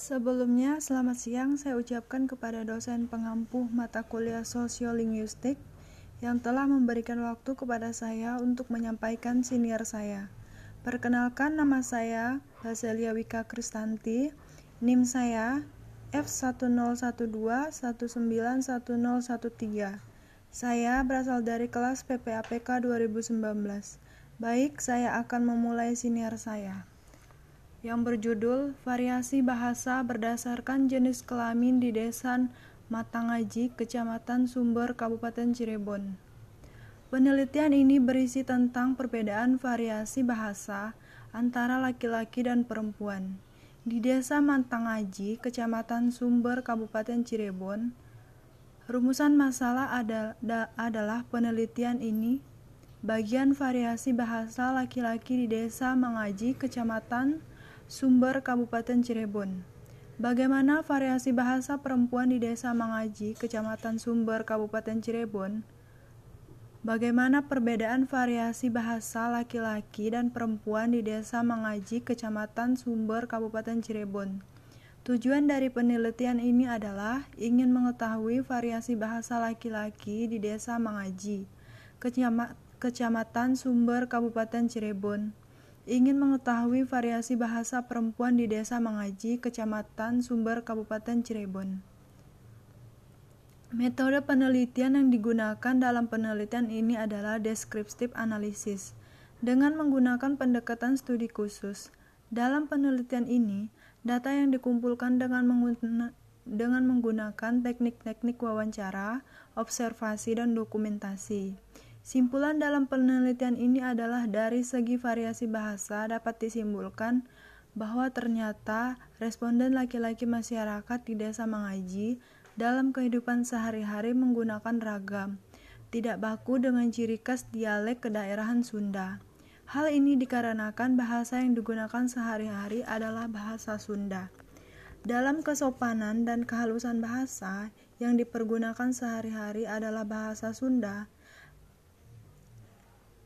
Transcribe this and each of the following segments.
Sebelumnya, selamat siang saya ucapkan kepada dosen pengampuh mata kuliah Sosiolinguistik yang telah memberikan waktu kepada saya untuk menyampaikan senior saya. Perkenalkan nama saya Baselia Wika Kristanti, NIM saya F1012191013. Saya berasal dari kelas PPAPK 2019. Baik, saya akan memulai senior saya yang berjudul Variasi Bahasa Berdasarkan Jenis Kelamin di Desa Matangaji, Kecamatan Sumber, Kabupaten Cirebon. Penelitian ini berisi tentang perbedaan variasi bahasa antara laki-laki dan perempuan. Di Desa Matangaji, Kecamatan Sumber, Kabupaten Cirebon, rumusan masalah adalah penelitian ini bagian variasi bahasa laki-laki di Desa Mangaji, Kecamatan Sumber Kabupaten Cirebon. Bagaimana variasi bahasa perempuan di Desa Mangaji, Kecamatan Sumber, Kabupaten Cirebon? Bagaimana perbedaan variasi bahasa laki-laki dan perempuan di Desa Mangaji, Kecamatan Sumber, Kabupaten Cirebon? Tujuan dari penelitian ini adalah ingin mengetahui variasi bahasa laki-laki di Desa Mangaji, Kecamatan Sumber, Kabupaten Cirebon ingin mengetahui variasi bahasa perempuan di Desa Mangaji, Kecamatan Sumber, Kabupaten Cirebon. Metode penelitian yang digunakan dalam penelitian ini adalah descriptive analysis dengan menggunakan pendekatan studi khusus. Dalam penelitian ini, data yang dikumpulkan dengan menggunakan dengan menggunakan teknik-teknik wawancara, observasi, dan dokumentasi. Simpulan dalam penelitian ini adalah dari segi variasi bahasa dapat disimpulkan bahwa ternyata responden laki-laki masyarakat di desa Mangaji dalam kehidupan sehari-hari menggunakan ragam, tidak baku dengan ciri khas dialek kedaerahan Sunda. Hal ini dikarenakan bahasa yang digunakan sehari-hari adalah bahasa Sunda. Dalam kesopanan dan kehalusan bahasa yang dipergunakan sehari-hari adalah bahasa Sunda,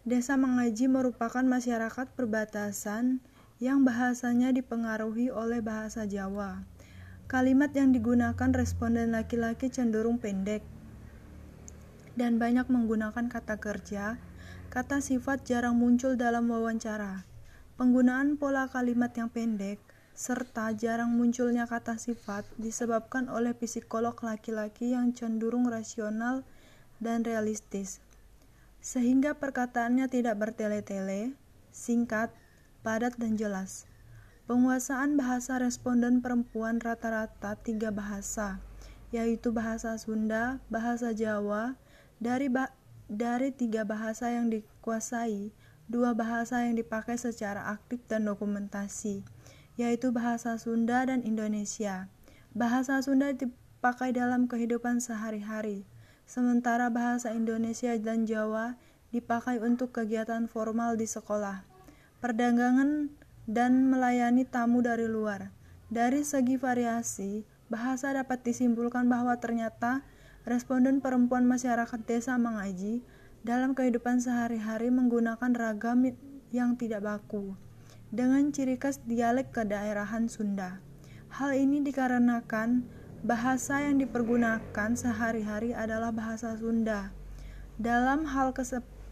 Desa Mengaji merupakan masyarakat perbatasan yang bahasanya dipengaruhi oleh bahasa Jawa. Kalimat yang digunakan responden laki-laki cenderung pendek dan banyak menggunakan kata kerja. Kata sifat jarang muncul dalam wawancara. Penggunaan pola kalimat yang pendek serta jarang munculnya kata sifat disebabkan oleh psikolog laki-laki yang cenderung rasional dan realistis sehingga perkataannya tidak bertele-tele, singkat, padat, dan jelas. Penguasaan bahasa responden perempuan rata-rata tiga bahasa, yaitu bahasa Sunda, bahasa Jawa, dari, ba dari tiga bahasa yang dikuasai, dua bahasa yang dipakai secara aktif dan dokumentasi, yaitu bahasa Sunda dan Indonesia. Bahasa Sunda dipakai dalam kehidupan sehari-hari, sementara bahasa Indonesia dan Jawa dipakai untuk kegiatan formal di sekolah, perdagangan, dan melayani tamu dari luar. Dari segi variasi, bahasa dapat disimpulkan bahwa ternyata responden perempuan masyarakat desa Mangaji dalam kehidupan sehari-hari menggunakan ragam yang tidak baku, dengan ciri khas dialek kedaerahan Sunda. Hal ini dikarenakan Bahasa yang dipergunakan sehari-hari adalah bahasa Sunda. Dalam hal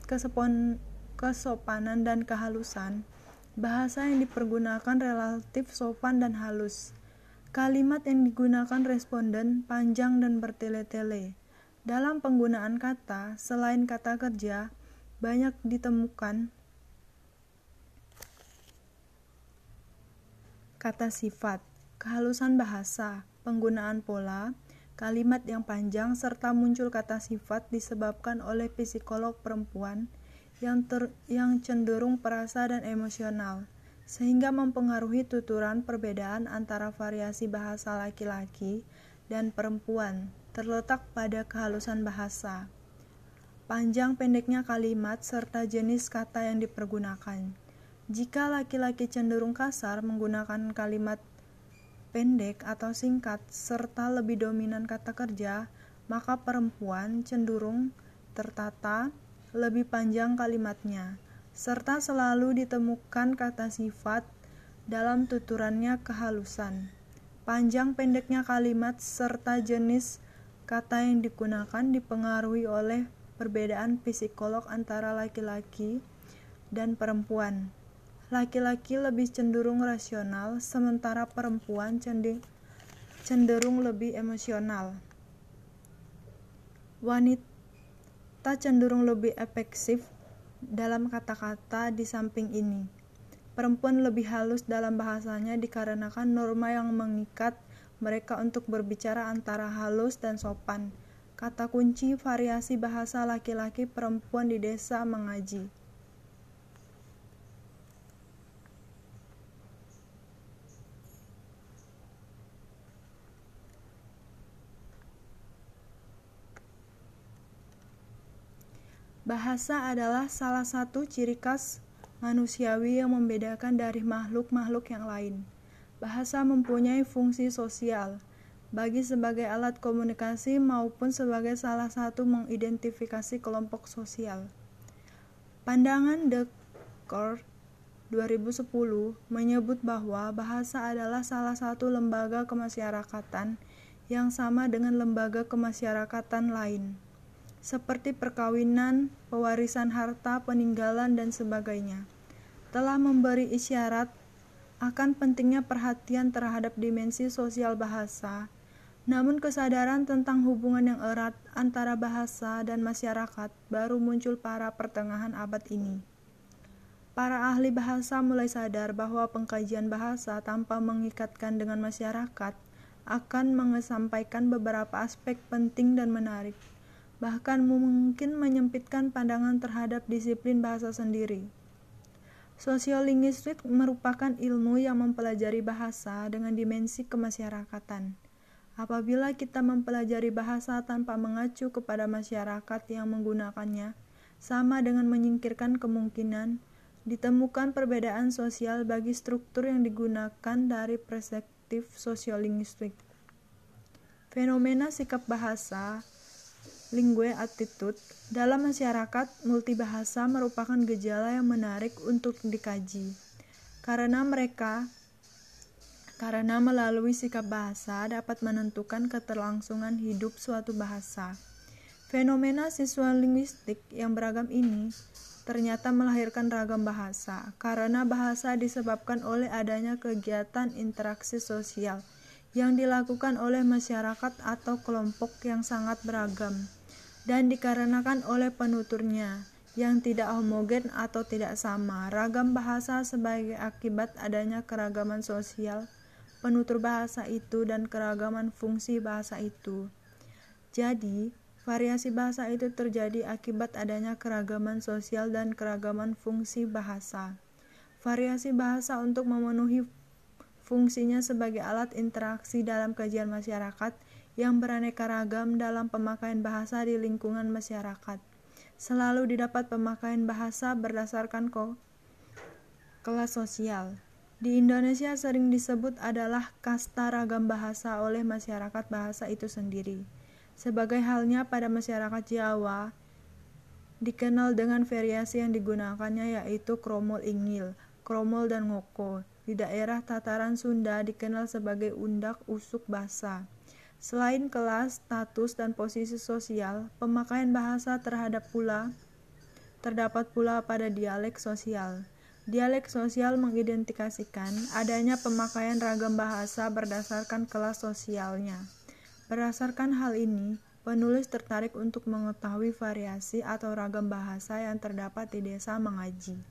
kesepon, kesopanan dan kehalusan, bahasa yang dipergunakan relatif sopan dan halus. Kalimat yang digunakan responden panjang dan bertele-tele. Dalam penggunaan kata, selain kata kerja, banyak ditemukan kata sifat, kehalusan bahasa, penggunaan pola, kalimat yang panjang, serta muncul kata sifat disebabkan oleh psikolog perempuan yang, ter, yang cenderung perasa dan emosional, sehingga mempengaruhi tuturan perbedaan antara variasi bahasa laki-laki dan perempuan terletak pada kehalusan bahasa, panjang pendeknya kalimat, serta jenis kata yang dipergunakan. Jika laki-laki cenderung kasar menggunakan kalimat pendek atau singkat, serta lebih dominan kata kerja, maka perempuan cenderung tertata lebih panjang kalimatnya, serta selalu ditemukan kata sifat dalam tuturannya kehalusan. Panjang pendeknya kalimat serta jenis kata yang digunakan dipengaruhi oleh perbedaan psikolog antara laki-laki dan perempuan. Laki-laki lebih cenderung rasional, sementara perempuan cenderung lebih emosional. Wanita cenderung lebih efektif dalam kata-kata di samping ini. Perempuan lebih halus dalam bahasanya dikarenakan norma yang mengikat mereka untuk berbicara antara halus dan sopan. Kata kunci variasi bahasa laki-laki perempuan di desa mengaji. Bahasa adalah salah satu ciri khas manusiawi yang membedakan dari makhluk-makhluk yang lain. Bahasa mempunyai fungsi sosial, bagi sebagai alat komunikasi maupun sebagai salah satu mengidentifikasi kelompok sosial. Pandangan Descartes 2010 menyebut bahwa bahasa adalah salah satu lembaga kemasyarakatan yang sama dengan lembaga kemasyarakatan lain seperti perkawinan, pewarisan harta, peninggalan, dan sebagainya, telah memberi isyarat akan pentingnya perhatian terhadap dimensi sosial bahasa. Namun, kesadaran tentang hubungan yang erat antara bahasa dan masyarakat baru muncul pada pertengahan abad ini. Para ahli bahasa mulai sadar bahwa pengkajian bahasa tanpa mengikatkan dengan masyarakat akan mengesampaikan beberapa aspek penting dan menarik bahkan mungkin menyempitkan pandangan terhadap disiplin bahasa sendiri. Sosiolinguistik merupakan ilmu yang mempelajari bahasa dengan dimensi kemasyarakatan. Apabila kita mempelajari bahasa tanpa mengacu kepada masyarakat yang menggunakannya, sama dengan menyingkirkan kemungkinan ditemukan perbedaan sosial bagi struktur yang digunakan dari perspektif sosiolinguistik. Fenomena sikap bahasa lingue attitude dalam masyarakat multibahasa merupakan gejala yang menarik untuk dikaji karena mereka karena melalui sikap bahasa dapat menentukan keterlangsungan hidup suatu bahasa. Fenomena siswa linguistik yang beragam ini ternyata melahirkan ragam bahasa karena bahasa disebabkan oleh adanya kegiatan interaksi sosial yang dilakukan oleh masyarakat atau kelompok yang sangat beragam dan dikarenakan oleh penuturnya yang tidak homogen atau tidak sama. Ragam bahasa sebagai akibat adanya keragaman sosial penutur bahasa itu dan keragaman fungsi bahasa itu. Jadi, variasi bahasa itu terjadi akibat adanya keragaman sosial dan keragaman fungsi bahasa. Variasi bahasa untuk memenuhi fungsinya sebagai alat interaksi dalam kajian masyarakat yang beraneka ragam dalam pemakaian bahasa di lingkungan masyarakat. Selalu didapat pemakaian bahasa berdasarkan kok kelas sosial. Di Indonesia sering disebut adalah kasta ragam bahasa oleh masyarakat bahasa itu sendiri. Sebagai halnya pada masyarakat Jawa, dikenal dengan variasi yang digunakannya yaitu kromol ingil, kromol dan ngoko. Di daerah tataran Sunda dikenal sebagai undak usuk basa. Selain kelas, status, dan posisi sosial, pemakaian bahasa terhadap pula terdapat pula pada dialek sosial. Dialek sosial mengidentifikasikan adanya pemakaian ragam bahasa berdasarkan kelas sosialnya. Berdasarkan hal ini, penulis tertarik untuk mengetahui variasi atau ragam bahasa yang terdapat di Desa Mengaji,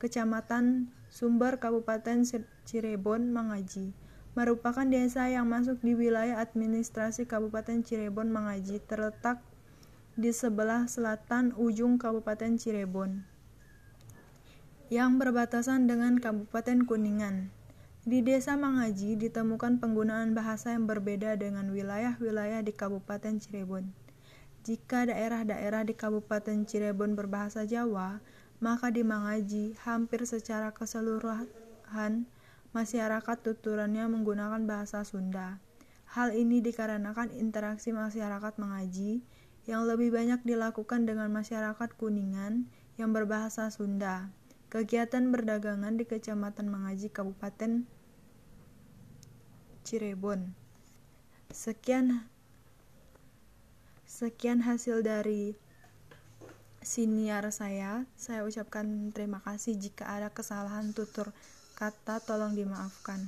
Kecamatan Sumber Kabupaten Cirebon Mengaji merupakan desa yang masuk di wilayah administrasi Kabupaten Cirebon Mengaji terletak di sebelah selatan ujung Kabupaten Cirebon yang berbatasan dengan Kabupaten Kuningan. Di Desa Mangaji ditemukan penggunaan bahasa yang berbeda dengan wilayah-wilayah di Kabupaten Cirebon. Jika daerah-daerah di Kabupaten Cirebon berbahasa Jawa, maka di Mangaji hampir secara keseluruhan masyarakat tuturannya menggunakan bahasa Sunda. Hal ini dikarenakan interaksi masyarakat mengaji yang lebih banyak dilakukan dengan masyarakat Kuningan yang berbahasa Sunda. Kegiatan berdagangan di Kecamatan Mengaji Kabupaten Cirebon. Sekian sekian hasil dari siniar saya. Saya ucapkan terima kasih jika ada kesalahan tutur kata tolong dimaafkan.